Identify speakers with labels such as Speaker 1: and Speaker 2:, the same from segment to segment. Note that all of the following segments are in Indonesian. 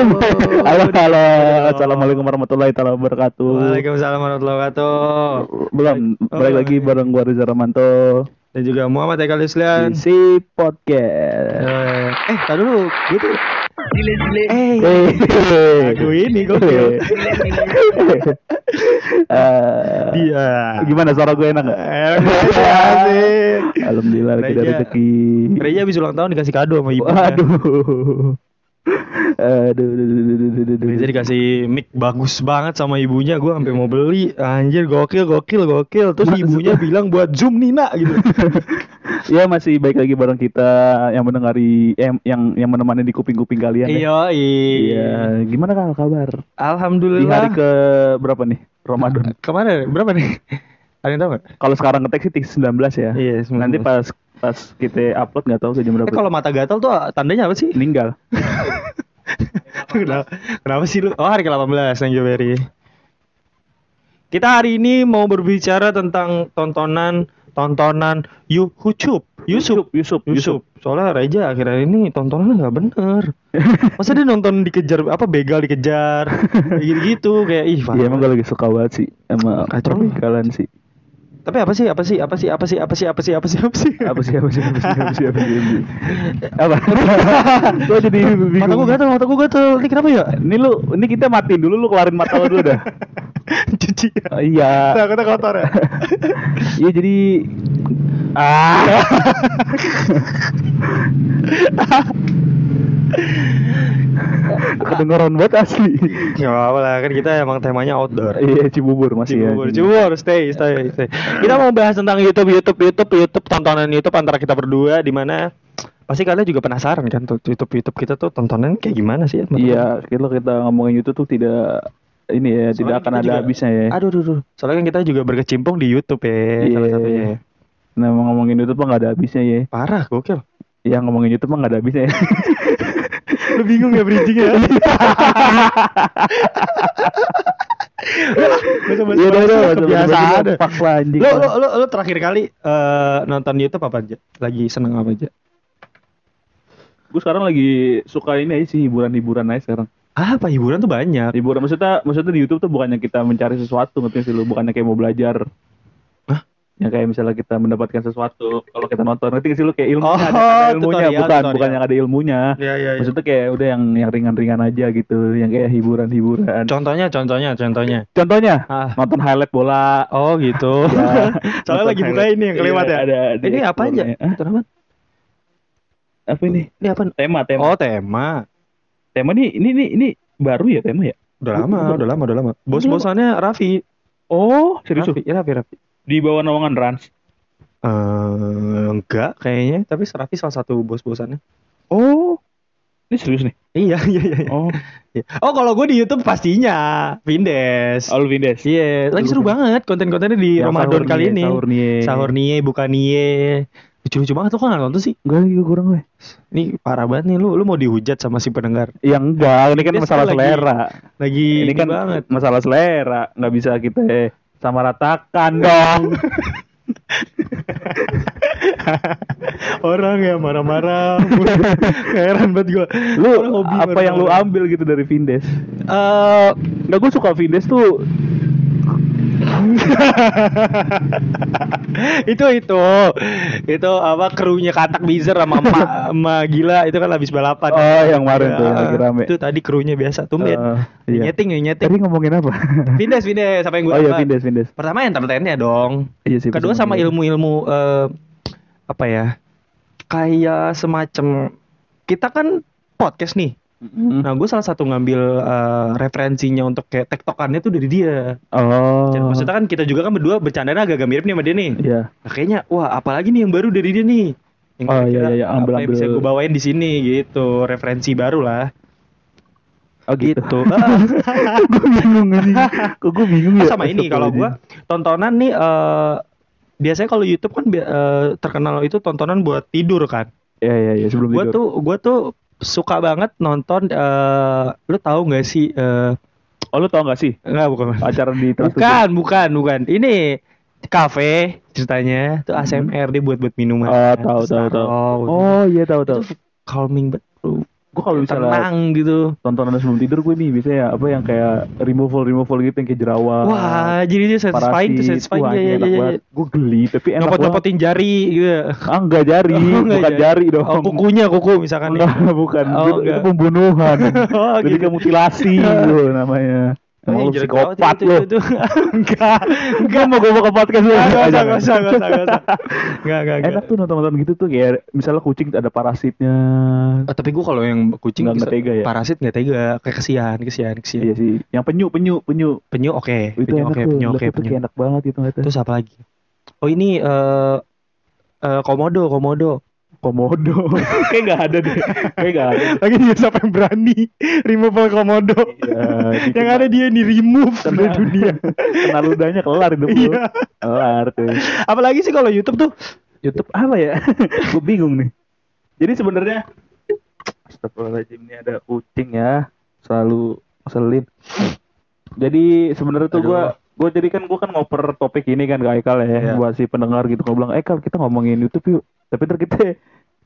Speaker 1: Halo. halo, halo.
Speaker 2: Assalamualaikum warahmatullahi taala wabarakatuh.
Speaker 1: Waalaikumsalam warahmatullahi wabarakatuh.
Speaker 2: Belum,
Speaker 1: Oh,
Speaker 2: balik lagi
Speaker 1: iya.
Speaker 2: bareng gua Riza Ramanto
Speaker 1: Dan juga Muhammad Eka Lislian.
Speaker 2: si podcast.
Speaker 1: Eh, eh, tar dulu, gitu. Eh,
Speaker 2: Eh,
Speaker 1: lagu ini gokil.
Speaker 2: Eh,
Speaker 1: Dia.
Speaker 2: Gimana suara gue enak gak?
Speaker 1: Eh.
Speaker 2: Alhamdulillah kita rezeki.
Speaker 1: Reja habis ulang tahun dikasih kado sama ibu.
Speaker 2: Waduh. Aduh, aduh, aduh, aduh, aduh, aduh.
Speaker 1: Dikasih mic bagus banget sama ibunya. Gue sampai mau beli. Anjir, gokil, gokil, gokil. Terus ibunya bilang buat zoom Nina gitu.
Speaker 2: ya masih baik lagi bareng kita yang mendengar yang yang, yang menemani di kuping-kuping kalian. ya.
Speaker 1: Iya,
Speaker 2: Iya, gimana kan kabar? Di
Speaker 1: Alhamdulillah.
Speaker 2: hari ke berapa nih? Ramadan.
Speaker 1: Ke mana? Berapa nih? Ada yang tahu?
Speaker 2: Kalau sekarang ngetek sih 19 ya.
Speaker 1: Iya, 19.
Speaker 2: Nanti pas pas kita upload nggak tahu ke jam berapa.
Speaker 1: Eh, kalau mata gatal tuh tandanya apa sih?
Speaker 2: meninggal.
Speaker 1: kenapa, kenapa sih lu? Oh hari ke-18 thank you Berry. Kita hari ini mau berbicara tentang tontonan tontonan YouTube. Yusuf,
Speaker 2: Yusuf,
Speaker 1: Yusuf. Soalnya Reja akhirnya ini tontonannya nggak bener. Masa dia nonton dikejar apa begal dikejar kayak gitu-gitu kayak ih.
Speaker 2: Iya emang gue lagi suka banget sih sama
Speaker 1: Kacau.
Speaker 2: perpikiran sih.
Speaker 1: Tapi apa sih? Apa sih? Apa sih? Apa sih? Apa sih? Apa sih? Apa sih? Apa sih?
Speaker 2: Apa sih apa sih apa sih apa sih apa sih? Apa? Jadi bingung.
Speaker 1: Mata gua gatal, mata gua gatal. Ini kenapa ya?
Speaker 2: Ini lu ini kita matiin dulu lu keluarin mata lu dulu dah.
Speaker 1: Cuci.
Speaker 2: Oh, iya.
Speaker 1: Takutnya kotor ya.
Speaker 2: Iya jadi ah kedengeran banget asli.
Speaker 1: Apa-apa lah, kan kita emang temanya outdoor.
Speaker 2: Iya Cibubur masih ya.
Speaker 1: Cibubur, Cibubur, stay, stay, stay. Kita mau bahas tentang YouTube, YouTube, YouTube, YouTube, tontonan YouTube antara kita berdua di mana pasti kalian juga penasaran kan tuh YouTube YouTube kita tuh tontonan kayak gimana sih?
Speaker 2: Iya, kalau kita ngomongin YouTube tuh tidak ini ya, tidak
Speaker 1: Soalnya
Speaker 2: akan
Speaker 1: kita
Speaker 2: ada
Speaker 1: juga-
Speaker 2: habisnya ya.
Speaker 1: Aduh, aduh, aduh. Soalnya kan kita juga berkecimpung di YouTube ya, salah
Speaker 2: Iya.
Speaker 1: satunya. ya.
Speaker 2: Nah, ngomongin YouTube mah nggak ada habisnya ya.
Speaker 1: Parah, gokil.
Speaker 2: Ya ngomongin YouTube mah nggak ada habisnya ya.
Speaker 1: Lu bingung ya bridgingnya?
Speaker 2: Iya udah udah
Speaker 1: kebiasaan.
Speaker 2: Pak anjing.
Speaker 1: Lo, lo, lo, lo terakhir kali eh, nonton YouTube apa aja? Lagi seneng apa aja?
Speaker 2: Gue sekarang lagi suka ini aja sih hiburan-hiburan aja sekarang.
Speaker 1: Ah, apa hiburan tuh banyak.
Speaker 2: Hiburan maksudnya maksudnya di YouTube tuh bukannya kita mencari sesuatu ngerti sih lu, bukannya kayak mau belajar. Yang kayak misalnya kita mendapatkan sesuatu kalau kita nonton nggak sih lu kayak ilmunya
Speaker 1: Oh,
Speaker 2: ada, ada ilmunya
Speaker 1: tutorial,
Speaker 2: bukan
Speaker 1: tutorial.
Speaker 2: bukan yang ada ilmunya.
Speaker 1: Iya, iya,
Speaker 2: Maksudnya kayak udah yang yang ringan-ringan aja gitu, yang kayak hiburan-hiburan.
Speaker 1: Contohnya, contohnya, contohnya.
Speaker 2: Contohnya
Speaker 1: Ah.
Speaker 2: nonton highlight bola.
Speaker 1: Oh gitu.
Speaker 2: Ya,
Speaker 1: Soalnya lagi buka ini yang kelewat
Speaker 2: Iya,
Speaker 1: ya.
Speaker 2: Ada, ada
Speaker 1: Ini apa aja? Nonton apa?
Speaker 2: Apa ini?
Speaker 1: Ini apa?
Speaker 2: Tema, tema.
Speaker 1: Oh tema.
Speaker 2: Tema nih ini ini ini baru ya tema ya?
Speaker 1: Udah lama, udah lama, udah lama. Bos-bosannya Raffi.
Speaker 2: Oh, serius
Speaker 1: Raffi, ya Raffi, Raffi.
Speaker 2: Di bawah naungan Rans.
Speaker 1: Eh, enggak kayaknya, tapi Raffi salah satu bos-bosannya.
Speaker 2: Oh, ini serius nih.
Speaker 1: Iya, iya, iya. iya.
Speaker 2: Oh,
Speaker 1: Oh, kalau gue di YouTube pastinya Vindes.
Speaker 2: Alvin Des.
Speaker 1: Iya, lagi seru banget konten-kontennya di
Speaker 2: Yang
Speaker 1: Ramadan
Speaker 2: sahur
Speaker 1: kali ini.
Speaker 2: Sahur nih.
Speaker 1: Sahur nie, buka nie. Lucu-lucu banget tuh kan nggak nonton sih.
Speaker 2: Enggak lagi kurang gue.
Speaker 1: Ini parah banget nih lu, lu mau dihujat sama si pendengar.
Speaker 2: Ya enggak, ini kan
Speaker 1: Dia
Speaker 2: masalah
Speaker 1: lagi-
Speaker 2: selera.
Speaker 1: Lagi
Speaker 2: Ini kan
Speaker 1: banget.
Speaker 2: masalah selera, nggak bisa kita sama ratakan dong.
Speaker 1: Orang ya marah-marah. Heran banget gua.
Speaker 2: lu
Speaker 1: hobi
Speaker 2: apa yang lu ambil gitu dari Vindes?
Speaker 1: Eh,
Speaker 2: Enggak gue suka Vindes tuh
Speaker 1: itu itu itu apa krunya katak bizer sama emak emak gila itu kan habis balapan
Speaker 2: Oh, yang kemarin tuh, yang
Speaker 1: Ya,
Speaker 2: lagi rame.
Speaker 1: itu tadi krunya biasa tumben
Speaker 2: Eh, iya.
Speaker 1: nyeting nyeting
Speaker 2: Tadi ngomongin apa?
Speaker 1: Vindes, Vindes, apa yang gue
Speaker 2: oh iya, Vindes, Vindes.
Speaker 1: Pertama entertainnya dong.
Speaker 2: Iya sih.
Speaker 1: Kedua sama ilmu-ilmu eh, apa ya? Kayak semacam kita kan podcast nih.
Speaker 2: Mm.
Speaker 1: Nah, gue salah satu ngambil eh, referensinya untuk kayak tektokannya tuh dari dia.
Speaker 2: Oh.
Speaker 1: Dan maksudnya kan kita juga kan berdua bercandanya agak-agak mirip nih sama dia nih.
Speaker 2: Iya.
Speaker 1: Nah, kayaknya wah apalagi nih yang baru dari dia nih. Yang
Speaker 2: Oh, iya, iya, iya. Ambil-
Speaker 1: yang bisa
Speaker 2: ambil.
Speaker 1: gue bawain di sini gitu, referensi baru lah.
Speaker 2: Oh gitu.
Speaker 1: Gitu.
Speaker 2: gue bingung ini. Kok gue bingung ya?
Speaker 1: sama ini kalau gua tontonan nih eh biasanya kalau YouTube kan eh, terkenal itu tontonan buat tidur kan.
Speaker 2: Iya iya iya sebelum
Speaker 1: Gua
Speaker 2: tidur.
Speaker 1: tuh gua tuh suka banget nonton eh lu tahu nggak sih eh
Speaker 2: Oh lu tau gak sih
Speaker 1: enggak bukan.
Speaker 2: acara di Trans
Speaker 1: Bukan, bukan, bukan. Ini kafe ceritanya tuh ASMR dia buat buat minuman.
Speaker 2: Oh, tahu, tahu, tahu.
Speaker 1: taruh.
Speaker 2: Oh iya tahu tahu.
Speaker 1: Itu calming banget.
Speaker 2: Gue kalau misalnya
Speaker 1: Tenang gitu.
Speaker 2: tontonan sebelum tidur gue nih biasanya apa yang kayak removal removal gitu yang kayak jerawat.
Speaker 1: Wah, jadi dia satisfying tuh satisfying
Speaker 2: Wah,
Speaker 1: ya ya ya.
Speaker 2: banget. Gue geli tapi enak banget.
Speaker 1: Nyopot-nyopotin jari gitu.
Speaker 2: Ah enggak jari,
Speaker 1: Oh, enggak
Speaker 2: bukan
Speaker 1: jari.
Speaker 2: jari dong.
Speaker 1: Oh, kukunya kuku misalkan nih.
Speaker 2: Enggak, bukan.
Speaker 1: Oh,
Speaker 2: itu,
Speaker 1: enggak.
Speaker 2: itu pembunuhan.
Speaker 1: Oh, gitu.
Speaker 2: ke mutilasi gitu namanya. Oh, lu psikopat lu.
Speaker 1: itu, itu, itu. Enggak,
Speaker 2: Enggak mau gue mau ke podcast lu.
Speaker 1: enggak, enggak enggak enggak enggak. Enggak, enggak, enggak.
Speaker 2: Enak tuh nonton-nonton gitu tuh kayak misalnya kucing ada parasitnya.
Speaker 1: Oh, tapi gua kalau yang kucing
Speaker 2: Nggak- nggak tega ya?
Speaker 1: parasit nggak tega, kayak kesian, kesian, kesian.
Speaker 2: Iya sih. Yang penyu, penyu, penyu.
Speaker 1: Penyu oke,
Speaker 2: Itu
Speaker 1: penyu oke,
Speaker 2: tuh.
Speaker 1: penyu oke,
Speaker 2: itu
Speaker 1: penyu.
Speaker 2: enak banget ngeliatnya.
Speaker 1: Terus apa lagi? Oh ini eh eh, komodo, komodo.
Speaker 2: Komodo. kayak nggak ada deh. Kayak nggak ada.
Speaker 1: Lagi dia siapa yang berani removal komodo?
Speaker 2: Iya,
Speaker 1: yang ada dia di remove dari
Speaker 2: Kena-
Speaker 1: dunia.
Speaker 2: Kena ludahnya kelar lu.
Speaker 1: Iya.
Speaker 2: Kelar tuh.
Speaker 1: Apalagi sih kalau YouTube tuh
Speaker 2: YouTube apa ya? Gue bingung nih. Jadi sebenarnya Astagfirullahaladzim ini ada kucing ya. Selalu ngeselin. Jadi sebenarnya tuh gue gue jadi kan gue kan ngoper topik ini kan ke Aikal ya
Speaker 1: Iya.
Speaker 2: buat si pendengar gitu gue bilang Aikal kita ngomongin YouTube yuk tapi ntar kita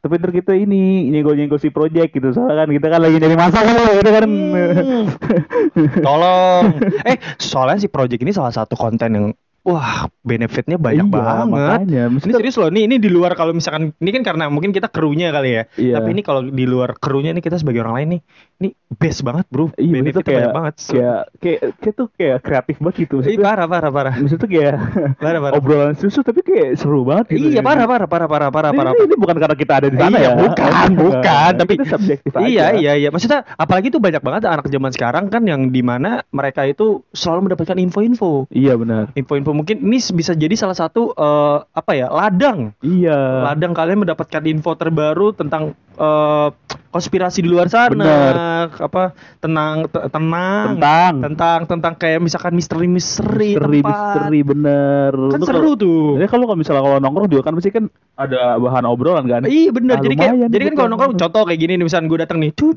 Speaker 2: tapi ntar kita ini nyenggol nyenggol si project gitu soalnya kan kita kan lagi nyari masalah gitu kan
Speaker 1: Hmm. Tolong. Eh, soalnya si project ini salah satu konten yang wah, benefitnya banyak
Speaker 2: Iya,
Speaker 1: banget.
Speaker 2: makanya
Speaker 1: Ini serius loh, ini ini di luar kalau misalkan ini kan karena mungkin kita krunya kali ya.
Speaker 2: Iya.
Speaker 1: Tapi ini kalau di luar krunya nih kita sebagai orang lain nih, ini best banget, Bro.
Speaker 2: Iya,
Speaker 1: Benefitnya
Speaker 2: kayak
Speaker 1: banyak banget.
Speaker 2: kayak kayak kayak tuh kayak kreatif banget gitu. Maksudnya,
Speaker 1: parah, parah, parah.
Speaker 2: maksudnya tuh kayak
Speaker 1: Parah, parah.
Speaker 2: obrolan susu tapi kayak seru banget gitu.
Speaker 1: Iya, parah, parah, parah, parah, parah,
Speaker 2: Ini,
Speaker 1: parah.
Speaker 2: ini, ini bukan karena kita ada di sana
Speaker 1: Iya,
Speaker 2: ya.
Speaker 1: bukan, bukan, tapi-
Speaker 2: itu subjektif aja.
Speaker 1: Iya iya iya maksudnya apalagi tuh banyak banget anak zaman sekarang kan yang di mana mereka itu selalu mendapatkan info-info
Speaker 2: Iya benar.
Speaker 1: info-info mungkin ini bisa jadi salah satu eh, apa ya ladang
Speaker 2: Iya.
Speaker 1: ladang kalian mendapatkan info terbaru tentang eh, konspirasi di luar sana
Speaker 2: Bener.
Speaker 1: apa tenang tenang
Speaker 2: tentang
Speaker 1: tentang tentang kayak misalkan misteri
Speaker 2: misteri misteri
Speaker 1: tempat.
Speaker 2: misteri bener
Speaker 1: kan
Speaker 2: lu
Speaker 1: seru
Speaker 2: kalo,
Speaker 1: tuh
Speaker 2: jadi kalau kalau misalnya kalau nongkrong juga kan pasti kan ada bahan obrolan kan
Speaker 1: iya bener
Speaker 2: nah,
Speaker 1: jadi kayak jadi kan kalau nongkrong contoh kayak gini nih misalnya gue datang nih
Speaker 2: gue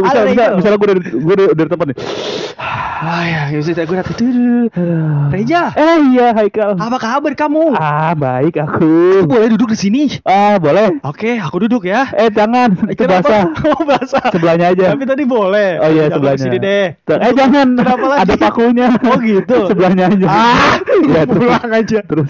Speaker 2: bisa bisa misalnya gue dari gue dari, dari tempat nih
Speaker 1: ah ya misalnya gue datang tuh Reja
Speaker 2: eh iya Haikal
Speaker 1: apa kabar kamu
Speaker 2: ah baik aku
Speaker 1: boleh duduk di sini
Speaker 2: ah boleh
Speaker 1: oke aku duduk ya
Speaker 2: Eh jangan, itu
Speaker 1: Kenapa?
Speaker 2: basah.
Speaker 1: Oh basah.
Speaker 2: Sebelahnya aja.
Speaker 1: Tapi tadi boleh.
Speaker 2: Oh iya sebelahnya.
Speaker 1: Sini deh.
Speaker 2: Eh jangan,
Speaker 1: Kenapa lagi?
Speaker 2: ada pakunya.
Speaker 1: Oh gitu.
Speaker 2: Sebelahnya aja.
Speaker 1: Ah,
Speaker 2: ya, terus,
Speaker 1: pulang aja.
Speaker 2: terus.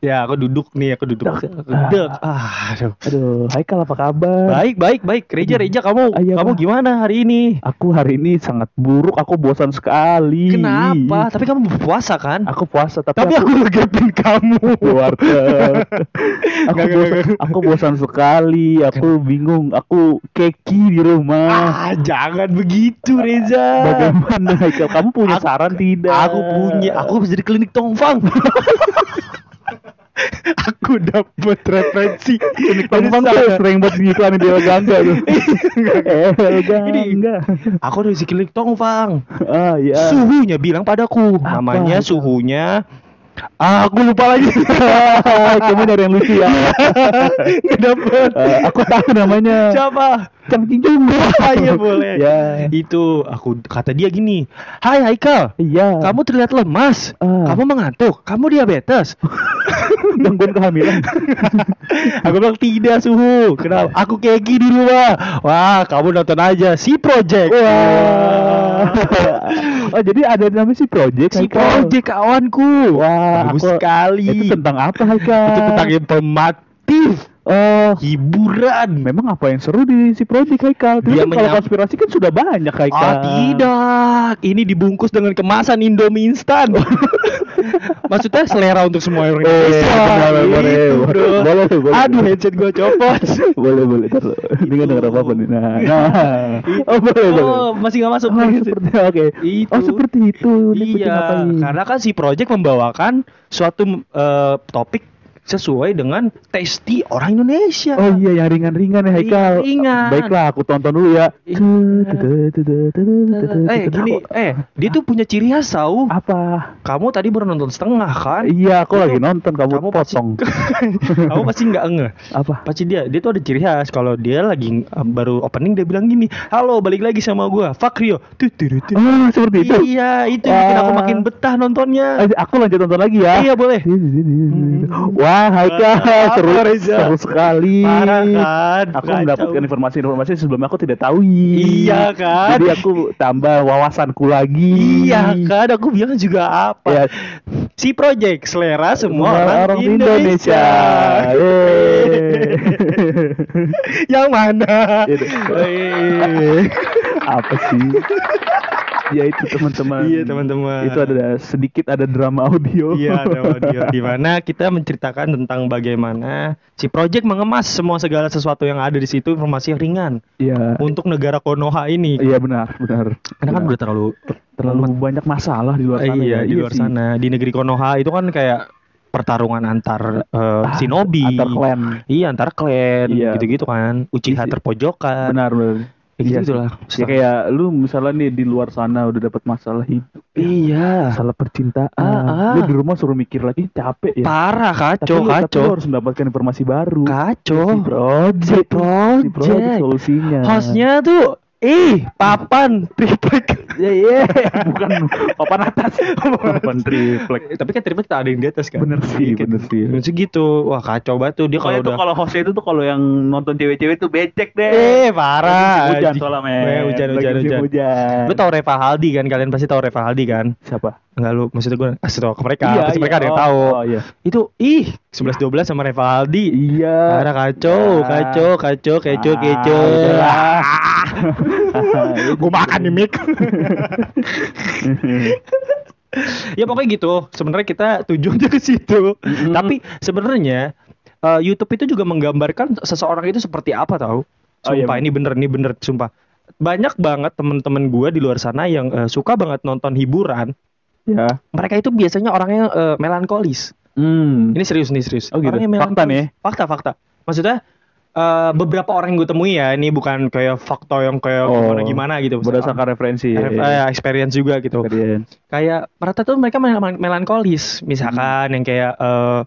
Speaker 1: Ya, aku duduk nih, aku duduk. Aku duduk. Ah, aduh.
Speaker 2: Aduh, Haikal apa kabar?
Speaker 1: Baik, baik, baik. Reja, Reja, kamu,
Speaker 2: Ah, iya,
Speaker 1: kamu gimana hari ini?
Speaker 2: Aku hari ini sangat buruk, aku bosan sekali.
Speaker 1: Kenapa? Tapi kamu berpuasa kan?
Speaker 2: Aku puasa, tapi,
Speaker 1: Tapi aku ngegepin kamu.
Speaker 2: warteg. aku,
Speaker 1: nggak,
Speaker 2: bosan,
Speaker 1: nggak.
Speaker 2: aku bosan sekali, aku bingung, aku keki di rumah.
Speaker 1: Ah, jangan begitu, Reza.
Speaker 2: Bagaimana Haikal? Kamu punya
Speaker 1: Aku-
Speaker 2: saran tidak?
Speaker 1: Aku punya, aku habis dari klinik Tongfang. aku dapat referensi klinik
Speaker 2: Tongfang tuh sering buat iklan di Elgangga tuh. Eh, Elgangga.
Speaker 1: Aku dari si klinik Tongfang.
Speaker 2: Ah, iya.
Speaker 1: Suhunya bilang padaku,
Speaker 2: Apa?
Speaker 1: namanya suhunya Ah, aku lupa lagi.
Speaker 2: Kamu nyari yang lucu ya.
Speaker 1: Nggak dapet.
Speaker 2: Eh, aku tahu namanya.
Speaker 1: Siapa?
Speaker 2: Cang Cinjung.
Speaker 1: Ah, iya boleh.
Speaker 2: Ya.
Speaker 1: Itu aku kata dia gini, Hai Haikal,
Speaker 2: Iya.
Speaker 1: kamu terlihat lemas,
Speaker 2: Ah.
Speaker 1: kamu mengantuk, kamu diabetes.
Speaker 2: gangguan kehamilan.
Speaker 1: Aku bilang tidak suhu. Kenapa? Aku keki di rumah. Wah, kamu nonton aja si Project.
Speaker 2: Wah. oh jadi ada namanya si Project.
Speaker 1: Si
Speaker 2: Haikal.
Speaker 1: Project kawanku.
Speaker 2: Wah,
Speaker 1: bagus
Speaker 2: aku-
Speaker 1: sekali.
Speaker 2: Itu tentang apa Haikal?
Speaker 1: Itu tentang informatif,
Speaker 2: Oh,
Speaker 1: hiburan.
Speaker 2: memang apa yang seru di si Project Haikal?
Speaker 1: Dia
Speaker 2: kan kalau konspirasi kan sudah banyak Haikal.
Speaker 1: Ah tidak, ini dibungkus dengan kemasan Indomie instan. Maksudnya selera untuk semua orang
Speaker 2: Oh, iya,
Speaker 1: Indonesia.
Speaker 2: benar,
Speaker 1: Gitu,
Speaker 2: boleh, boleh, boleh.
Speaker 1: Aduh headset gua copot.
Speaker 2: boleh boleh. Ini kan denger apa apa nih. Nah, nah. Oh boleh boleh.
Speaker 1: Oh, masih nggak masuk.
Speaker 2: Oh, seperti oke.
Speaker 1: Itu.
Speaker 2: Oh seperti itu. Ini
Speaker 1: Iya, karena kan si project membawakan suatu eh, topik sesuai dengan tasty orang Indonesia.
Speaker 2: Oh iya yang ringan-ringan ya Haikal.
Speaker 1: Iya, ringan.
Speaker 2: Baiklah aku tonton dulu ya.
Speaker 1: Eh gini, eh dia tuh punya ciri khas tau.
Speaker 2: Apa?
Speaker 1: Kamu tadi baru nonton setengah kan?
Speaker 2: Iya aku lagi nonton kamu,
Speaker 1: Kamu
Speaker 2: potong.
Speaker 1: Kamu pasti nggak ngeh.
Speaker 2: Apa?
Speaker 1: Pasti dia, dia tuh ada ciri khas. Kalau dia lagi eh, baru opening dia bilang gini, halo balik lagi sama gua, fuck Rio. Tut, tut, tut.
Speaker 2: Oh seperti itu.
Speaker 1: Iya, itu yang bikin aku
Speaker 2: Wah.
Speaker 1: makin betah nontonnya.
Speaker 2: Eh, Aku lanjut nonton lagi ya.
Speaker 1: Iya boleh.
Speaker 2: Wah, Haikal
Speaker 1: Wah,
Speaker 2: seru,
Speaker 1: Reza?
Speaker 2: seru sekali.
Speaker 1: Parah kan?
Speaker 2: Aku
Speaker 1: Kacau.
Speaker 2: mendapatkan informasi-informasi sebelumnya aku tidak tahu.
Speaker 1: Iya kan?
Speaker 2: Jadi aku tambah wawasanku lagi.
Speaker 1: Iya kan, aku bilang juga apa?
Speaker 2: Ya.
Speaker 1: Si project selera semua orang,
Speaker 2: orang
Speaker 1: Indonesia.
Speaker 2: Yeay.
Speaker 1: Yang mana?
Speaker 2: Apa sih? Ya itu teman-teman.
Speaker 1: Iya, teman-teman.
Speaker 2: Itu ada sedikit ada drama audio.
Speaker 1: Iya, ada audio di mana kita menceritakan tentang bagaimana si project mengemas semua segala sesuatu yang ada di situ informasi yang ringan
Speaker 2: Iya.
Speaker 1: untuk negara Konoha ini.
Speaker 2: Iya benar, benar.
Speaker 1: Karena kan
Speaker 2: Benar.
Speaker 1: udah terlalu
Speaker 2: terlalu banyak masalah di luar sana.
Speaker 1: iya,
Speaker 2: ya.
Speaker 1: di luar
Speaker 2: sih.
Speaker 1: sana. Di negeri Konoha itu kan kayak pertarungan antar eh,
Speaker 2: Ah,
Speaker 1: shinobi.
Speaker 2: Antar klan.
Speaker 1: Iya, antar klan
Speaker 2: Iya.
Speaker 1: gitu-gitu kan. Uchiha terpojokan.
Speaker 2: Benar, benar.
Speaker 1: Iya,
Speaker 2: Iya
Speaker 1: gitu lah.
Speaker 2: Ya kayak lu misalnya nih di luar sana udah dapat masalah hidup,
Speaker 1: Iya.
Speaker 2: masalah percintaan.
Speaker 1: Ah, ah.
Speaker 2: Lu di rumah suruh mikir lagi capek ya.
Speaker 1: Parah
Speaker 2: Tapi
Speaker 1: kacau,
Speaker 2: lu- tapi lu
Speaker 1: kacau.
Speaker 2: harus mendapatkan informasi baru.
Speaker 1: Kacau.
Speaker 2: Si project,
Speaker 1: Si project.
Speaker 2: Si project solusinya.
Speaker 1: Hostnya tuh ih, papan triplek.
Speaker 2: Ya iya, bukan papan atas. papan triplek.
Speaker 1: Tapi kan triplek tak ada yang di atas kan.
Speaker 2: Bener sih,
Speaker 1: Iya,
Speaker 2: bener sih.
Speaker 1: Bener segitu. Wah, kacau banget tuh dia kalau udah
Speaker 2: kalau hostnya itu tuh kalau yang nonton cewek-cewek tuh becek deh.
Speaker 1: Eh, parah.
Speaker 2: Hujan soalnya men.
Speaker 1: Eh, hujan, hujan. hujan. Lu tau Reva Haldi kan? Kalian pasti tau Reva Haldi kan?
Speaker 2: siapa?
Speaker 1: Enggak lu, maksudnya gue kasih tau ke mereka,
Speaker 2: Iya,
Speaker 1: pasti
Speaker 2: iya.
Speaker 1: mereka ada yang
Speaker 2: Oh,
Speaker 1: tahu.
Speaker 2: Oh iya.
Speaker 1: Itu ih 11 12 sama Reva Haldi.
Speaker 2: Iya.
Speaker 1: Parah kacau,
Speaker 2: Ya.
Speaker 1: kacau, kacau, kacau,
Speaker 2: Ah,
Speaker 1: kacau. Gue makan nih mic. ya pokoknya gitu. Sebenarnya kita tujuannya ke situ.
Speaker 2: Mm-mm.
Speaker 1: Tapi sebenarnya eh, YouTube itu juga menggambarkan seseorang itu seperti apa tahu?
Speaker 2: Oh, iya,
Speaker 1: Sumpah ini bener ini bener sumpah. Banyak banget temen-temen gue di luar sana yang eh, suka banget nonton hiburan.
Speaker 2: Ya.
Speaker 1: Mereka itu biasanya orangnya eh, melankolis.
Speaker 2: Hmm.
Speaker 1: Ini serius nih serius.
Speaker 2: Oh, gitu.
Speaker 1: Orangnya
Speaker 2: Fakta
Speaker 1: melankolis.
Speaker 2: nih.
Speaker 1: Fakta fakta. Maksudnya eh, beberapa orang yang gue temui ya, ini bukan kayak fakta yang kayak
Speaker 2: Oh,
Speaker 1: gimana gimana gitu.
Speaker 2: Berdasarkan referensi. ya,
Speaker 1: Ref-
Speaker 2: ya.
Speaker 1: eh, experience juga gitu. Kayak rata tuh mereka mel- mel- melankolis, misalkan yang kayak eh,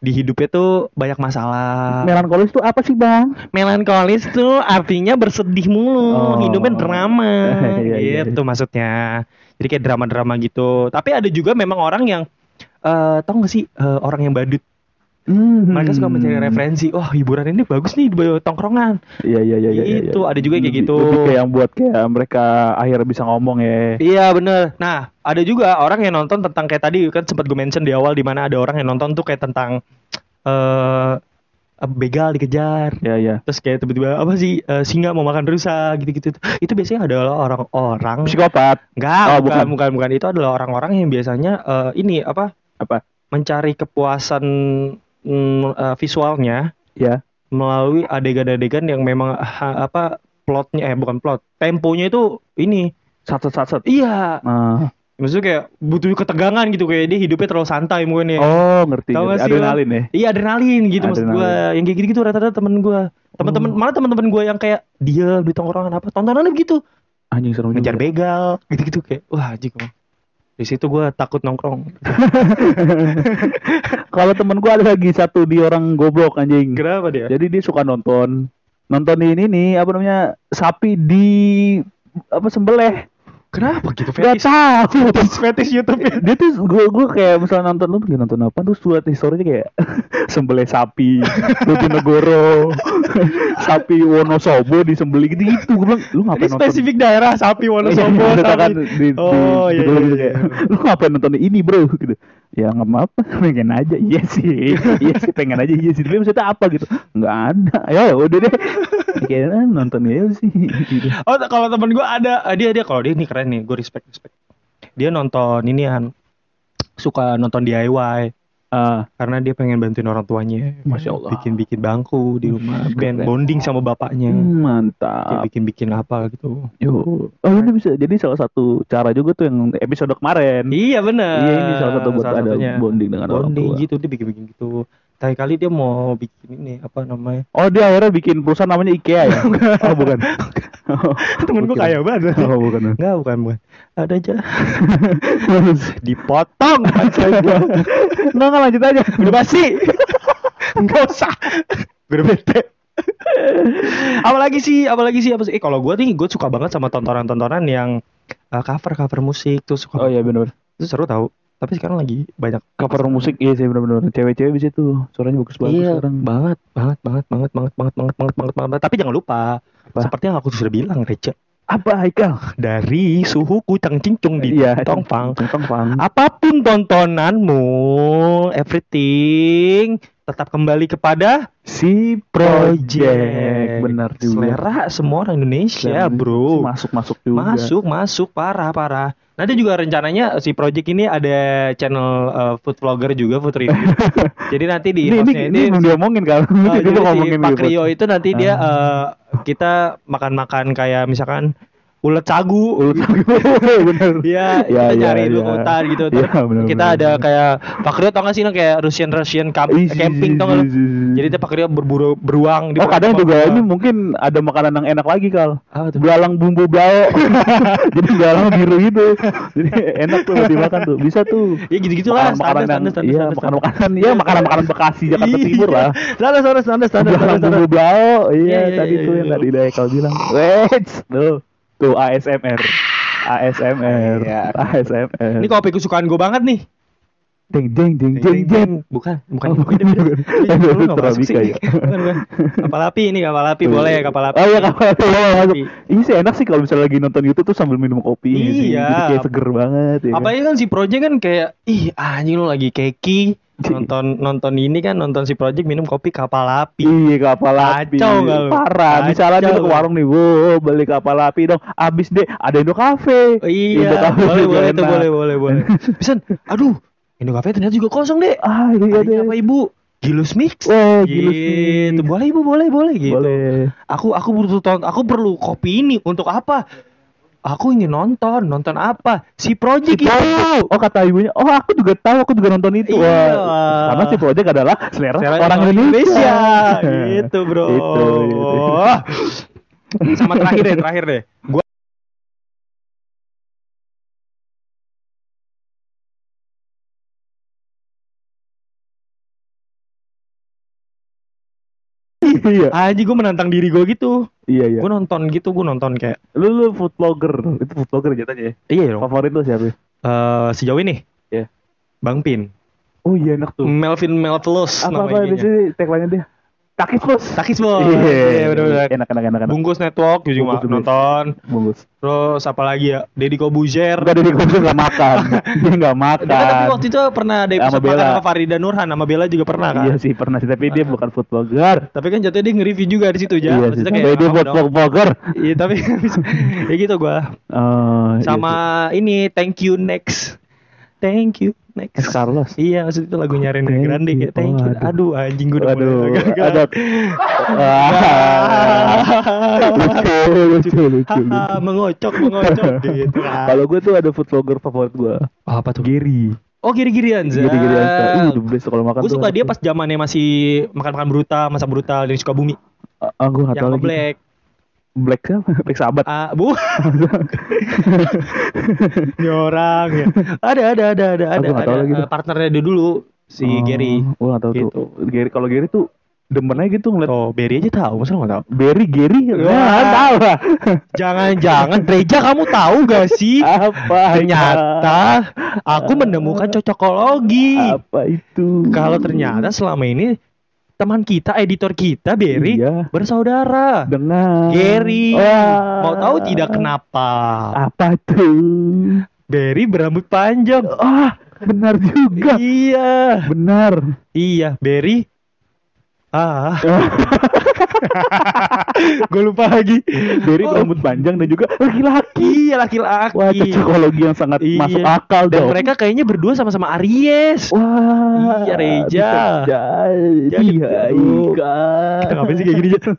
Speaker 1: di hidupnya tuh banyak masalah.
Speaker 2: Melankolis itu apa sih, Bang?
Speaker 1: Melankolis tuh artinya bersedih mulu,
Speaker 2: Oh.
Speaker 1: hidupnya drama,
Speaker 2: Iya, iya,
Speaker 1: gitu maksudnya. Jadi kayak drama-drama gitu. Tapi ada juga memang orang yang eh tau gak sih eh, orang yang badut.
Speaker 2: Hmm.
Speaker 1: Mereka suka mencari referensi. Wah hiburan ini bagus nih di tongkrongan.
Speaker 2: Iya, iya, iya, iya. iya,
Speaker 1: Itu, ada juga kayak gitu.
Speaker 2: Lebih kayak yang buat kayak mereka akhirnya bisa ngomong ya.
Speaker 1: Iya bener. Nah ada juga orang yang nonton tentang kayak tadi kan sempat gue mention di awal di mana ada orang yang nonton tuh kayak tentang eh begal dikejar.
Speaker 2: Iya, iya.
Speaker 1: Terus kayak tiba-tiba apa sih eh, singa mau makan rusa gitu-gitu. Itu biasanya adalah orang-orang
Speaker 2: Psikopat.
Speaker 1: Enggak,
Speaker 2: Oh,
Speaker 1: bukan,
Speaker 2: bukan.
Speaker 1: bukan, bukan. Itu adalah orang-orang yang biasanya eh, ini apa?
Speaker 2: Apa?
Speaker 1: Mencari kepuasan mm, eh, visualnya
Speaker 2: Ya.
Speaker 1: melalui adegan-adegan yang memang ha- apa plotnya eh bukan plot, temponya itu ini.
Speaker 2: Sat sat sat sat.
Speaker 1: Iya,
Speaker 2: Ah.
Speaker 1: maksudnya kayak butuh ketegangan gitu kayak dia hidupnya terlalu santai mungkin ya.
Speaker 2: Oh, ngerti.
Speaker 1: Tahu
Speaker 2: ngerti. Adrenalin ya.
Speaker 1: Iya adrenalin gitu maksud
Speaker 2: Adrenalin.
Speaker 1: gua. Yang kayak gitu-gitu rata-rata temen gua. Temen-temen
Speaker 2: Oh.
Speaker 1: malah temen-temen gua yang kayak dia di tongkrongan apa tontonannya begitu.
Speaker 2: Anjing serem
Speaker 1: ngejar begal gitu-gitu kayak wah anjing. Di situ gue takut nongkrong.
Speaker 2: Kalau temen gua ada lagi satu di orang goblok anjing.
Speaker 1: kenapa dia?
Speaker 2: Jadi dia suka nonton. Nonton ini nih apa namanya sapi di apa sembelih
Speaker 1: Kenapa gitu
Speaker 2: Gak
Speaker 1: fetish?
Speaker 2: tahu.
Speaker 1: Fetish, fetish YouTube ya.
Speaker 2: Dia tuh gue gue kayak misalnya nonton lu lagi nonton apa terus buat historinya kayak sembelih sapi, Bojonegoro, sapi Wonosobo disembelih gitu gitu. Gue bilang lu
Speaker 1: Ini
Speaker 2: ngapain nonton?
Speaker 1: spesifik daerah sapi Wonosobo.
Speaker 2: Iya, kan
Speaker 1: sapi.
Speaker 2: di, di,
Speaker 1: Oh,
Speaker 2: di,
Speaker 1: iya, iya,
Speaker 2: gitu
Speaker 1: iya.
Speaker 2: kayak, lu ngapain nonton ini bro gitu ya nggak apa pengen aja. Iya sih. Iya sih pengen aja. Iya sih. Tapi maksudnya apa gitu? Nggak ada. Ya udah deh. Kayak "Ah, nonton ya sih.
Speaker 1: Oh, kalau temen gue ada, ah, dia dia kalau dia ini keren nih, gue respect respect. Dia nonton inian, suka nonton DIY
Speaker 2: Ah,
Speaker 1: karena dia pengen bantuin orang tuanya.
Speaker 2: Masya Allah.
Speaker 1: Bikin bikin bangku di rumah, band
Speaker 2: Keren.
Speaker 1: bonding sama bapaknya.
Speaker 2: hmm, mantap
Speaker 1: bikin bikin apa gitu.
Speaker 2: Yo. oh ini bisa jadi salah satu cara juga tuh yang episode kemarin
Speaker 1: Iya benar.
Speaker 2: iya ini salah satu buat ada
Speaker 1: satunya.
Speaker 2: bonding dengan orang
Speaker 1: bonding
Speaker 2: tua
Speaker 1: gitu dia bikin bikin gitu. Tadi kali dia mau bikin ini apa namanya?
Speaker 2: oh dia akhirnya bikin perusahaan namanya IKEA ya oh bukan oh,
Speaker 1: Temen gue kaya banget.
Speaker 2: oh bukan
Speaker 1: Enggak, bukan, bukan. Ada aja. Dipotong
Speaker 2: nggak nggak lanjut aja
Speaker 1: Udah basi. Enggak usah. Gue udah bete. apalagi sih, apalagi sih apa sih? Eh kalau gue nih, gue suka banget sama tontonan-tontonan yang uh, cover cover musik tuh suka.
Speaker 2: oh iya benar
Speaker 1: Itu seru tau. Tapi sekarang lagi banyak
Speaker 2: cover musik iya sih benar-benar cewek-cewek bisa tuh suaranya bagus banget
Speaker 1: Iya,
Speaker 2: sekarang.
Speaker 1: Banget, banget, banget, banget, banget, banget, banget, banget, banget, banget. Tapi jangan lupa,
Speaker 2: Apa?
Speaker 1: seperti yang aku sudah bilang, Reca,
Speaker 2: apa Haikal?
Speaker 1: Dari suhu kucang cincung di
Speaker 2: iya
Speaker 1: tongpang
Speaker 2: apa
Speaker 1: pun tontonanmu, everything tetap kembali kepada
Speaker 2: si project benar juga
Speaker 1: Selera semua orang Indonesia,
Speaker 2: Dan
Speaker 1: bro.
Speaker 2: masuk masuk juga
Speaker 1: Masuk, masuk, parah, parah. Nanti juga rencananya si project ini ada channel uh, food vlogger juga, food review. Jadi nanti di
Speaker 2: ini ini, ini diomongin kan
Speaker 1: Oh,
Speaker 2: Ini
Speaker 1: jadi
Speaker 2: kita
Speaker 1: si
Speaker 2: ngomongin
Speaker 1: Pak. Rio itu nanti dia eh, kita makan-makan kayak misalkan ulet sagu.
Speaker 2: Ulet sagu, bener.
Speaker 1: Iya,
Speaker 2: Ya,
Speaker 1: kita
Speaker 2: ya,
Speaker 1: nyari dulu
Speaker 2: ya.
Speaker 1: hutan gitu.
Speaker 2: Ya, bener,
Speaker 1: kita
Speaker 2: bener,
Speaker 1: ada kayak Pak Rio tau gak sih kayak Russian Russian camp-
Speaker 2: Ih,
Speaker 1: camping tau gak lu? Jadi dia Pak Rio berburu beruang di
Speaker 2: Oh kadang juga ini mungkin ada makanan yang enak lagi kal.
Speaker 1: Tuh?
Speaker 2: Belalang bumbu belao Jadi belalang biru gitu Jadi enak tuh dimakan tuh. Bisa tuh.
Speaker 1: Ya gitu-gitu lah, standar, standar,
Speaker 2: Iya makanan-makanan. Iya makanan-makanan Bekasi Jakarta
Speaker 1: Iya.
Speaker 2: Timur lah.
Speaker 1: Standar, standar, standar, standar,
Speaker 2: Belalang bumbu belao
Speaker 1: Iya,
Speaker 2: Iya tadi tuh yang tadi Daikal bilang. Wait Tuh Tuh ASMR ASMR
Speaker 1: Iya.
Speaker 2: ASMR
Speaker 1: Ini kopi kesukaan gue banget nih.
Speaker 2: Deng deng deng deng deng
Speaker 1: Bukan, bukan.
Speaker 2: Oh,
Speaker 1: bukan.
Speaker 2: bukan, bukan.
Speaker 1: Iya,
Speaker 2: Aduh,
Speaker 1: lu nggak masuk sih.
Speaker 2: Terabika ya.
Speaker 1: Bukan, bukan. Kapal api ini, kapal api boleh ya kapal api.
Speaker 2: Oh iya kapal api boleh masuk. Ini sih enak sih kalau misalnya lagi nonton YouTube tuh sambil minum kopi.
Speaker 1: Iya.
Speaker 2: Jadi kayak seger banget ya.
Speaker 1: Apalagi kan si Project kan kayak ih anjing lu lagi keki nonton nonton ini kan nonton si Project minum kopi kapal api.
Speaker 2: Iya kapal api.
Speaker 1: Kacau?
Speaker 2: Parah. Misalnya
Speaker 1: Kacau
Speaker 2: kita ke
Speaker 1: nggak?
Speaker 2: warung nih, wow beli kapal api dong. Abis deh ada Indo Cafe.
Speaker 1: Oh,
Speaker 2: Indo
Speaker 1: iya,
Speaker 2: Cafe
Speaker 1: boleh boleh tuh boleh boleh boleh. Pisan, aduh, Indo Cafe ternyata juga kosong deh.
Speaker 2: Ah iya
Speaker 1: Adanya
Speaker 2: deh.
Speaker 1: apa ibu? Gilus Mix.
Speaker 2: Wah, gilus
Speaker 1: gitu.
Speaker 2: nih.
Speaker 1: Boleh ibu, boleh boleh gitu.
Speaker 2: Boleh.
Speaker 1: Aku aku butuh aku perlu kopi ini untuk apa? Aku ingin nonton, nonton apa? Si Project itu.
Speaker 2: Oh kata ibunya, oh aku juga tahu, aku juga nonton itu.
Speaker 1: Iya.
Speaker 2: Wah, karena si Project adalah selera,
Speaker 1: Selera
Speaker 2: orang Indonesia.
Speaker 1: gitu bro
Speaker 2: Itu, itu.
Speaker 1: sama terakhir deh terakhir deh gua
Speaker 2: Iya,
Speaker 1: anjing gue menantang diri gue gitu
Speaker 2: iya, iya.
Speaker 1: gue nonton gitu gue nonton kayak
Speaker 2: Lu lu food vlogger, itu food vlogger jatuhnya ya.
Speaker 1: iya dong
Speaker 2: Favorit lu siapa?
Speaker 1: Eh, sejauh ini
Speaker 2: Iya.
Speaker 1: Bang Pin
Speaker 2: Oh iya enak tuh.
Speaker 1: Melvin Melvelos
Speaker 2: apa apa
Speaker 1: namanya
Speaker 2: biasanya tagline dia? Takis bos.
Speaker 1: Takis bos
Speaker 2: Iya,
Speaker 1: bener-bener
Speaker 2: Enak enak enak enak.
Speaker 1: Bungkus Network juga
Speaker 2: Bungkus the best.
Speaker 1: nonton
Speaker 2: Bungkus.
Speaker 1: terus apa lagi ya Deddy Kobuzer
Speaker 2: Enggak dari gue nggak makan. Dia nggak makan.
Speaker 1: Dia kan tapi waktu itu pernah ada
Speaker 2: Sama
Speaker 1: episode
Speaker 2: Bella.
Speaker 1: makan sama Farida Nurhan sama Bella juga pernah kan
Speaker 2: Iya sih pernah sih tapi dia bukan food vlogger.
Speaker 1: Tapi kan jatuhnya dia nge-review juga di situ
Speaker 2: Iya
Speaker 1: ya.
Speaker 2: sih.
Speaker 1: Maksudnya
Speaker 2: Tapi dia
Speaker 1: oh,
Speaker 2: food
Speaker 1: dong.
Speaker 2: vlogger.
Speaker 1: Iya tapi ya gitu gua.
Speaker 2: Iya
Speaker 1: Sama ini thank you next. Thank you next.
Speaker 2: Carlos.
Speaker 1: Iya maksud itu lagunya
Speaker 2: Thank
Speaker 1: Grande kayak thank you.
Speaker 2: Oh,
Speaker 1: Aduh anjing gue udah
Speaker 2: Aduh, ada. Lucu, lucu,
Speaker 1: mengocok mengocok gitu.
Speaker 2: Kalau gue tuh ada food vlogger favorit gue.
Speaker 1: Oh, apa tuh?
Speaker 2: Gary.
Speaker 1: Oh giri-giri Anza.
Speaker 2: Gary Gary Ansa. Ih, the best kalau makan
Speaker 1: Gue suka dia pas zamannya masih makan-makan brutal, masa brutal dari Sukabumi.
Speaker 2: Ah, ah, gue nggak
Speaker 1: Yang
Speaker 2: tahu lagi.
Speaker 1: Black.
Speaker 2: Black siapa? Black sahabat.
Speaker 1: Ah, bu. Ini orang ya. Ada ada ada ada ada
Speaker 2: Aku
Speaker 1: ada
Speaker 2: lagi
Speaker 1: eh, partnernya dia dulu si
Speaker 2: Oh,
Speaker 1: Gary.
Speaker 2: Gue nggak tahu
Speaker 1: Gitu.
Speaker 2: tuh. Gary kalau Gary tuh demen aja gitu ngeliat
Speaker 1: Oh, Berry aja tahu, masa nggak tahu?
Speaker 2: Berry Gary.
Speaker 1: Wah,
Speaker 2: tahu lah
Speaker 1: Jangan-jangan Reja kamu tahu gak sih?
Speaker 2: apa
Speaker 1: Ternyata aku menemukan cocokologi.
Speaker 2: apa itu
Speaker 1: Kalau ternyata selama ini teman kita, editor kita Berry
Speaker 2: Iya.
Speaker 1: bersaudara.
Speaker 2: dengan
Speaker 1: Gary.
Speaker 2: Wah.
Speaker 1: Mau tahu tidak kenapa?
Speaker 2: apa tuh
Speaker 1: Berry berambut panjang.
Speaker 2: ah benar juga
Speaker 1: Iya.
Speaker 2: benar
Speaker 1: Iya, Berry. Ah, gue lupa lagi.
Speaker 2: Berry
Speaker 1: Oh.
Speaker 2: rambut panjang dan juga laki-laki
Speaker 1: Iya, laki-laki.
Speaker 2: wah cocokologi yang sangat
Speaker 1: Iya.
Speaker 2: masuk akal
Speaker 1: Dan
Speaker 2: dong
Speaker 1: mereka kayaknya berdua sama-sama Aries.
Speaker 2: Wah,
Speaker 1: Iya, Reja.
Speaker 2: jadi. Iya, iya.
Speaker 1: Kita ngapain sih kayak gini?
Speaker 2: Itu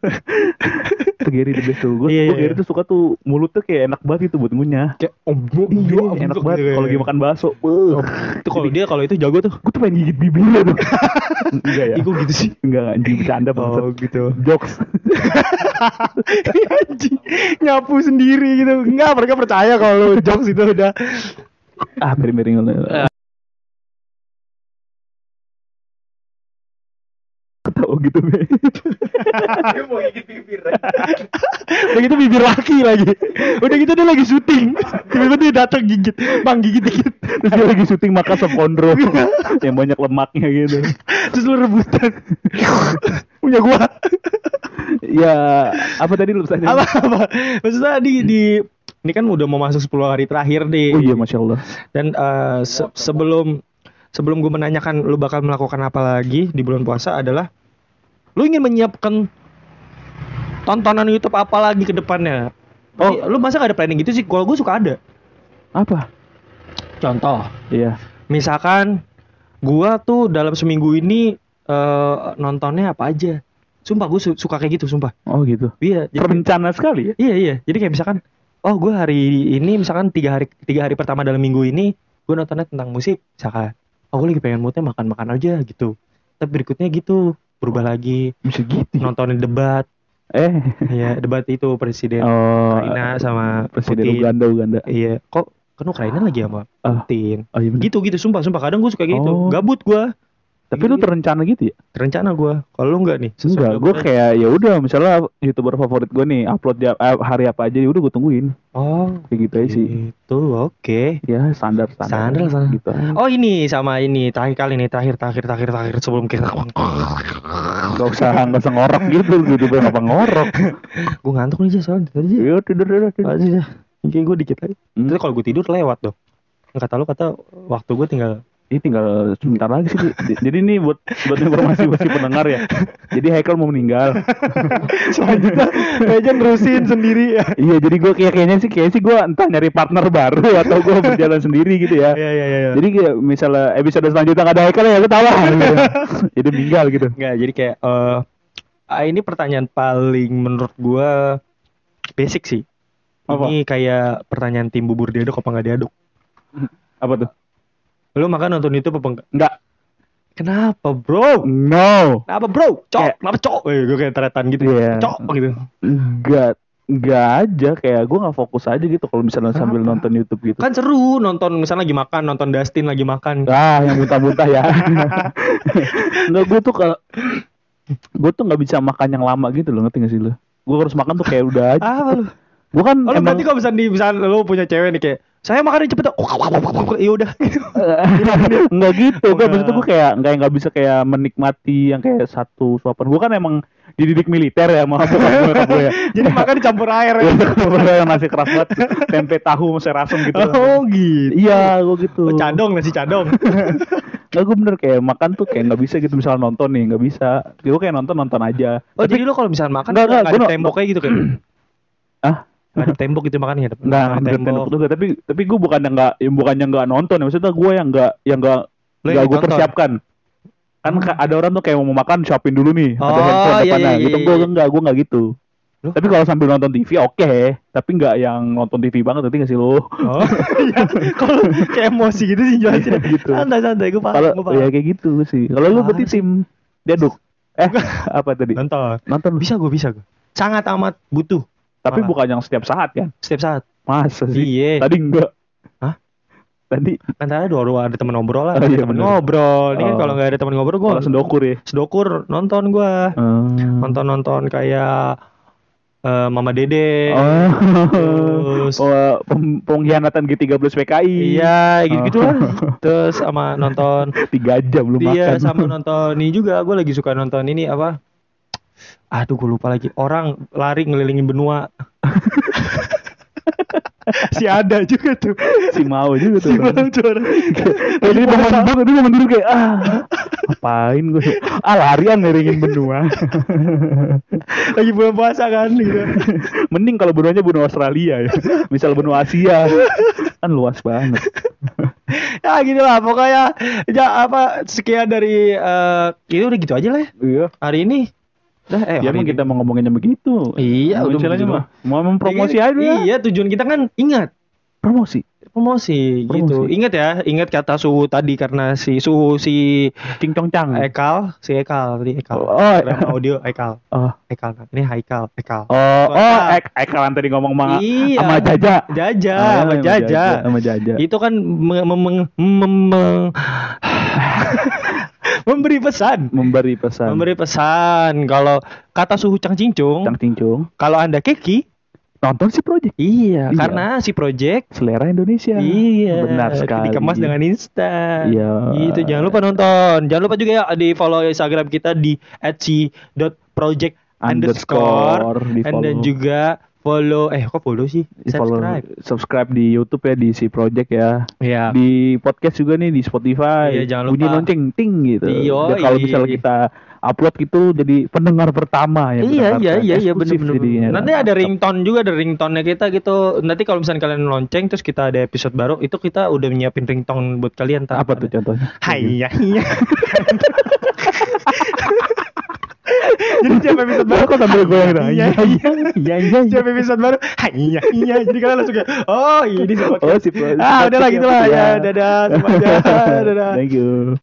Speaker 2: Gary the best tuh. Gue
Speaker 1: Iya, iya,
Speaker 2: Gary
Speaker 1: iya.
Speaker 2: tuh suka tuh mulutnya kayak enak banget itu buat ngunyah.
Speaker 1: Kayak ombok,
Speaker 2: Iya, enak banget kalau lagi makan bakso.
Speaker 1: Itu kalau dia kalau itu jago tuh.
Speaker 2: Gue tuh pengen gigit bibirnya tuh. Enggak ya?
Speaker 1: Kok gitu sih?
Speaker 2: Enggak, anjing bercanda banget.
Speaker 1: Oh, gitu.
Speaker 2: Jokes.
Speaker 1: Anjing, nyapu sendiri gitu. Enggak, mereka percaya kalau jokes itu udah.
Speaker 2: ah, miring-miring. Ketawa gitu, Be.
Speaker 1: Udah gitu bibir laki lagi. Udah gitu dia lagi syuting. Tiba-tiba dia datang gigit. Bang gigit dikit.
Speaker 2: Terus dia lagi syuting makan sop kondro yang banyak lemaknya gitu.
Speaker 1: Terus lu rebutan. Punya gua.
Speaker 2: Ya, apa tadi lu tanya?
Speaker 1: Apa apa? Maksudnya di di ini kan udah mau masuk 10 hari terakhir deh.
Speaker 2: Oh iya, masya Allah.
Speaker 1: Dan eh, se- sebelum sebelum gue menanyakan lu bakal melakukan apa lagi di bulan puasa adalah lu ingin menyiapkan tontonan YouTube apa lagi ke depannya?
Speaker 2: Oh.
Speaker 1: Oh, lu masa gak ada planning gitu sih? Kalau gue suka ada.
Speaker 2: Apa?
Speaker 1: Contoh,
Speaker 2: Iya.
Speaker 1: misalkan gua tuh dalam seminggu ini eh, nontonnya apa aja. Sumpah gue suka kayak gitu, sumpah.
Speaker 2: Oh gitu.
Speaker 1: Iya, jadi,
Speaker 2: Terencana sekali ya.
Speaker 1: iya iya. Jadi kayak misalkan, oh gue hari ini misalkan tiga hari tiga hari pertama dalam minggu ini gue nontonnya tentang musik, misalkan. Oh gue lagi pengen moodnya makan-makan aja gitu. Tapi berikutnya gitu berubah lagi
Speaker 2: Bisa gitu. ya?
Speaker 1: nontonin debat,
Speaker 2: Eh.
Speaker 1: ya debat itu presiden
Speaker 2: Oh.
Speaker 1: Ukraina sama
Speaker 2: Presiden
Speaker 1: Putin.
Speaker 2: Uganda Uganda.
Speaker 1: Iya, kok kan Ukraina lagi sama
Speaker 2: Ah.
Speaker 1: Putin.
Speaker 2: Oh iya bener.
Speaker 1: Gitu gitu, sumpah sumpah kadang gue suka gitu.
Speaker 2: Oh.
Speaker 1: Gabut gue.
Speaker 2: Tapi lu terencana gitu ya?
Speaker 1: rencana gue. Kalau lu enggak nih?
Speaker 2: Enggak, gue kayak ya udah misalnya youtuber favorit gue nih upload dia eh, hari apa aja ya udah gue tungguin
Speaker 1: Oh,
Speaker 2: kayak gitu aja sih.
Speaker 1: Itu oke.
Speaker 2: Ya standar standar.
Speaker 1: Standar, standar.
Speaker 2: Gitu.
Speaker 1: Oh ini sama ini terakhir kali nih terakhir terakhir terakhir terakhir sebelum kita
Speaker 2: Gak usah gak usah ngorok gitu gitu gue ngapa ngorok.
Speaker 1: gue ngantuk nih Jas, soalnya tadi aja.
Speaker 2: Ya tidur tidur tidur.
Speaker 1: Aja. Kayak gue dikit lagi.
Speaker 2: Hmm.
Speaker 1: Terus kalau gue tidur lewat tuh. Kata lu kata waktu gue tinggal
Speaker 2: Ini tinggal sebentar lagi sih. Di. Jadi ini buat buat informasi buat si pendengar ya. Jadi Haikal mau meninggal.
Speaker 1: selanjutnya aja nerusin sendiri ya.
Speaker 2: iya, jadi gue kayak kayaknya sih kayak sih gue entah nyari partner baru atau gue berjalan sendiri gitu ya.
Speaker 1: Iya iya iya.
Speaker 2: Jadi kayak misalnya episode selanjutnya gak ada Haikal ya ketawa gitu. Jadi meninggal gitu.
Speaker 1: Enggak, jadi kayak eh ah, ini pertanyaan paling menurut gua basic sih.
Speaker 2: Apa?
Speaker 1: Ini kayak pertanyaan tim bubur diaduk apa nggak diaduk?
Speaker 2: Apa tuh?
Speaker 1: Lu makan nonton itu apa enggak?
Speaker 2: Enggak.
Speaker 1: Kenapa, Bro?
Speaker 2: No.
Speaker 1: Kenapa, Bro? Cok,
Speaker 2: Kayak-
Speaker 1: kenapa cok? Eh, gue kayak teretan gitu.
Speaker 2: Iya.
Speaker 1: Cok gitu.
Speaker 2: Enggak. Enggak aja kayak gue nggak fokus aja gitu kalau misalnya sambil
Speaker 1: Kenapa?
Speaker 2: nonton YouTube gitu.
Speaker 1: Kan seru nonton misalnya lagi makan, nonton Dustin lagi makan.
Speaker 2: Ah, yang muntah-muntah ya. Enggak gue tuh kalau gue tuh nggak bisa makan yang lama gitu loh, ngerti gak sih lo? Gue harus makan tuh kayak udah aja.
Speaker 1: Lu?
Speaker 2: Gue kan
Speaker 1: Oh,
Speaker 2: emang
Speaker 1: berarti kalau misalnya di misalnya lu punya cewek nih kayak saya makan cepet dong. Ya udah.
Speaker 2: nggak gitu. Gue
Speaker 1: Enggak.
Speaker 2: maksudnya gue kayak nggak nggak bisa kayak menikmati yang kayak satu suapan. Gue kan emang dididik militer ya, maaf bukan gue gue ya.
Speaker 1: Jadi makan dicampur air.
Speaker 2: Iya, bener, yang nasi keras banget, tempe tahu sama serasem gitu.
Speaker 1: Oh, gitu.
Speaker 2: Iya, gue gitu.
Speaker 1: Oh, cadong nasi cadong.
Speaker 2: Nggak, gue bener kayak makan tuh kayak nggak bisa gitu misalnya nonton nih, nggak bisa. Gue kayak nonton nonton aja.
Speaker 1: Oh, jadi lu kalau misalnya makan nggak ada
Speaker 2: no-
Speaker 1: temboknya gitu kan?
Speaker 2: Ah?
Speaker 1: Nggak ada tembok gitu makannya ada.
Speaker 2: Nggak,
Speaker 1: ada
Speaker 2: nggak tembok juga. Tapi tapi gue bukan yang nggak, yang bukan yang nggak nonton. ya. Maksudnya gue yang nggak, yang nggak, nggak
Speaker 1: yang
Speaker 2: gue persiapkan. Kan ka- ada orang tuh kayak mau makan shopping dulu nih, ada
Speaker 1: Oh,
Speaker 2: handphone
Speaker 1: iya,
Speaker 2: depannya.
Speaker 1: iya,
Speaker 2: gitu
Speaker 1: iya,
Speaker 2: gue
Speaker 1: iya.
Speaker 2: enggak, gue nggak gitu.
Speaker 1: Loh?
Speaker 2: Tapi kalau sambil nonton TV oke, tapi nggak yang nonton TV banget nanti nggak sih lo?
Speaker 1: Oh, iya. Kalau kayak emosi gitu sih jelasin.
Speaker 2: Gitu.
Speaker 1: Santai-santai gue paham,
Speaker 2: Kalau ya kayak gitu sih. Kalau lu berarti tim diaduk. Eh, apa tadi?
Speaker 1: Nonton.
Speaker 2: Nonton.
Speaker 1: Bisa gue bisa gue. Sangat amat butuh
Speaker 2: Tapi
Speaker 1: malah.
Speaker 2: bukan yang setiap saat kan?
Speaker 1: setiap saat.
Speaker 2: Masa sih?
Speaker 1: Iya.
Speaker 2: Tadi enggak. Tadi
Speaker 1: Kan tadi dua dua ada teman ngobrol lah,
Speaker 2: Oh,
Speaker 1: ada
Speaker 2: iya,
Speaker 1: teman ngobrol. Ini kan
Speaker 2: Oh.
Speaker 1: kalau nggak ada teman ngobrol gue
Speaker 2: kalau sendokur ya.
Speaker 1: sedokur nonton gua.
Speaker 2: Hmm.
Speaker 1: Nonton nonton kayak eh, Mama Dede.
Speaker 2: Oh.
Speaker 1: Terus
Speaker 2: Oh, pem- pengkhianatan G13 PKI.
Speaker 1: Iya, gitu-gitu
Speaker 2: Oh.
Speaker 1: lah. Terus sama nonton
Speaker 2: Tiga jam belum
Speaker 1: Iya,
Speaker 2: makan.
Speaker 1: sama nonton ini juga. Gue lagi suka nonton ini apa? Aduh, gue lupa lagi. Orang lari ngelilingin benua. si ada juga tuh.
Speaker 2: si mau juga tuh.
Speaker 1: Si mau tuh orang.
Speaker 2: Tadi dia bangun duduk, dia bangun duduk kayak ah ngapain gue? Ah larian ngeringin benua.
Speaker 1: lagi bulan puasa kan gitu.
Speaker 2: Mending kalau benuanya benua Australia ya. Misal benua Asia. Kan luas banget.
Speaker 1: ya gitu lah pokoknya ya apa sekian dari eh itu udah gitu aja lah ya.
Speaker 2: Iya.
Speaker 1: hari ini. Dah, eh,
Speaker 2: Ya emang
Speaker 1: ini.
Speaker 2: kita mau ngomonginnya begitu.
Speaker 1: Iya, udah begitu
Speaker 2: mah. Mau mempromosi aja.
Speaker 1: Iya, tujuan kita kan ingat
Speaker 2: Promosi.
Speaker 1: promosi, gitu.
Speaker 2: Promosi.
Speaker 1: Ingat ya, ingat kata suhu tadi karena si suhu si
Speaker 2: Cing cong cang.
Speaker 1: Ekal, si Ekal tadi Ekal.
Speaker 2: Oh,
Speaker 1: Drama audio Ekal.
Speaker 2: Oh.
Speaker 1: Ekal. Ini Haikal, Ekal.
Speaker 2: Oh,
Speaker 1: Kota.
Speaker 2: oh, ek, Ekalan tadi ngomong sama,
Speaker 1: Iya.
Speaker 2: sama Jaja.
Speaker 1: Jaja,
Speaker 2: Ah,
Speaker 1: sama
Speaker 2: sama
Speaker 1: Jaja.
Speaker 2: Sama Jaja.
Speaker 1: Itu kan meng- memberi pesan.
Speaker 2: Memberi pesan.
Speaker 1: Memberi pesan kalau kata suhu Cang Cincung,
Speaker 2: Cang cincung.
Speaker 1: kalau Anda keki,
Speaker 2: Nonton si Project.
Speaker 1: iya,
Speaker 2: Iya.
Speaker 1: karena si project
Speaker 2: Selera Indonesia.
Speaker 1: Iya,
Speaker 2: Benar sekali.
Speaker 1: Dikemas dengan instan.
Speaker 2: Iya.
Speaker 1: Itu jangan lupa nonton. Jangan lupa juga ya di follow Instagram kita di @c.project underscore
Speaker 2: di
Speaker 1: and
Speaker 2: follow.
Speaker 1: juga follow eh kok follow sih?
Speaker 2: di follow
Speaker 1: Subscribe.
Speaker 2: subscribe di YouTube ya di si Project ya.
Speaker 1: Iya.
Speaker 2: Di podcast juga nih di Spotify.
Speaker 1: Iya, jangan
Speaker 2: Bunyi
Speaker 1: lupa.
Speaker 2: lonceng ting gitu.
Speaker 1: Iya,
Speaker 2: Biar kalau
Speaker 1: iya.
Speaker 2: misalnya kita upload gitu jadi pendengar pertama ya.
Speaker 1: Iya iya iya iya benar
Speaker 2: benar
Speaker 1: benar. Nanti ada ringtone juga ada ringtone-nya kita gitu. Nanti kalau misalnya kalian lonceng terus kita ada episode baru itu kita udah nyiapin ringtone buat kalian.
Speaker 2: Apa tuh contohnya?
Speaker 1: Hai ya iya. Jadi tiap episode baru
Speaker 2: Kok sambil goyang gitu?
Speaker 1: Iya iya
Speaker 2: Iya iya.
Speaker 1: Tiap episode baru Hai iya iya Jadi kalian langsung kayak Oh ini si
Speaker 2: Oh si.
Speaker 1: Ah udah lah gitu lah
Speaker 2: Iya.
Speaker 1: ya Dadah semuanya Dadah
Speaker 2: Thank you.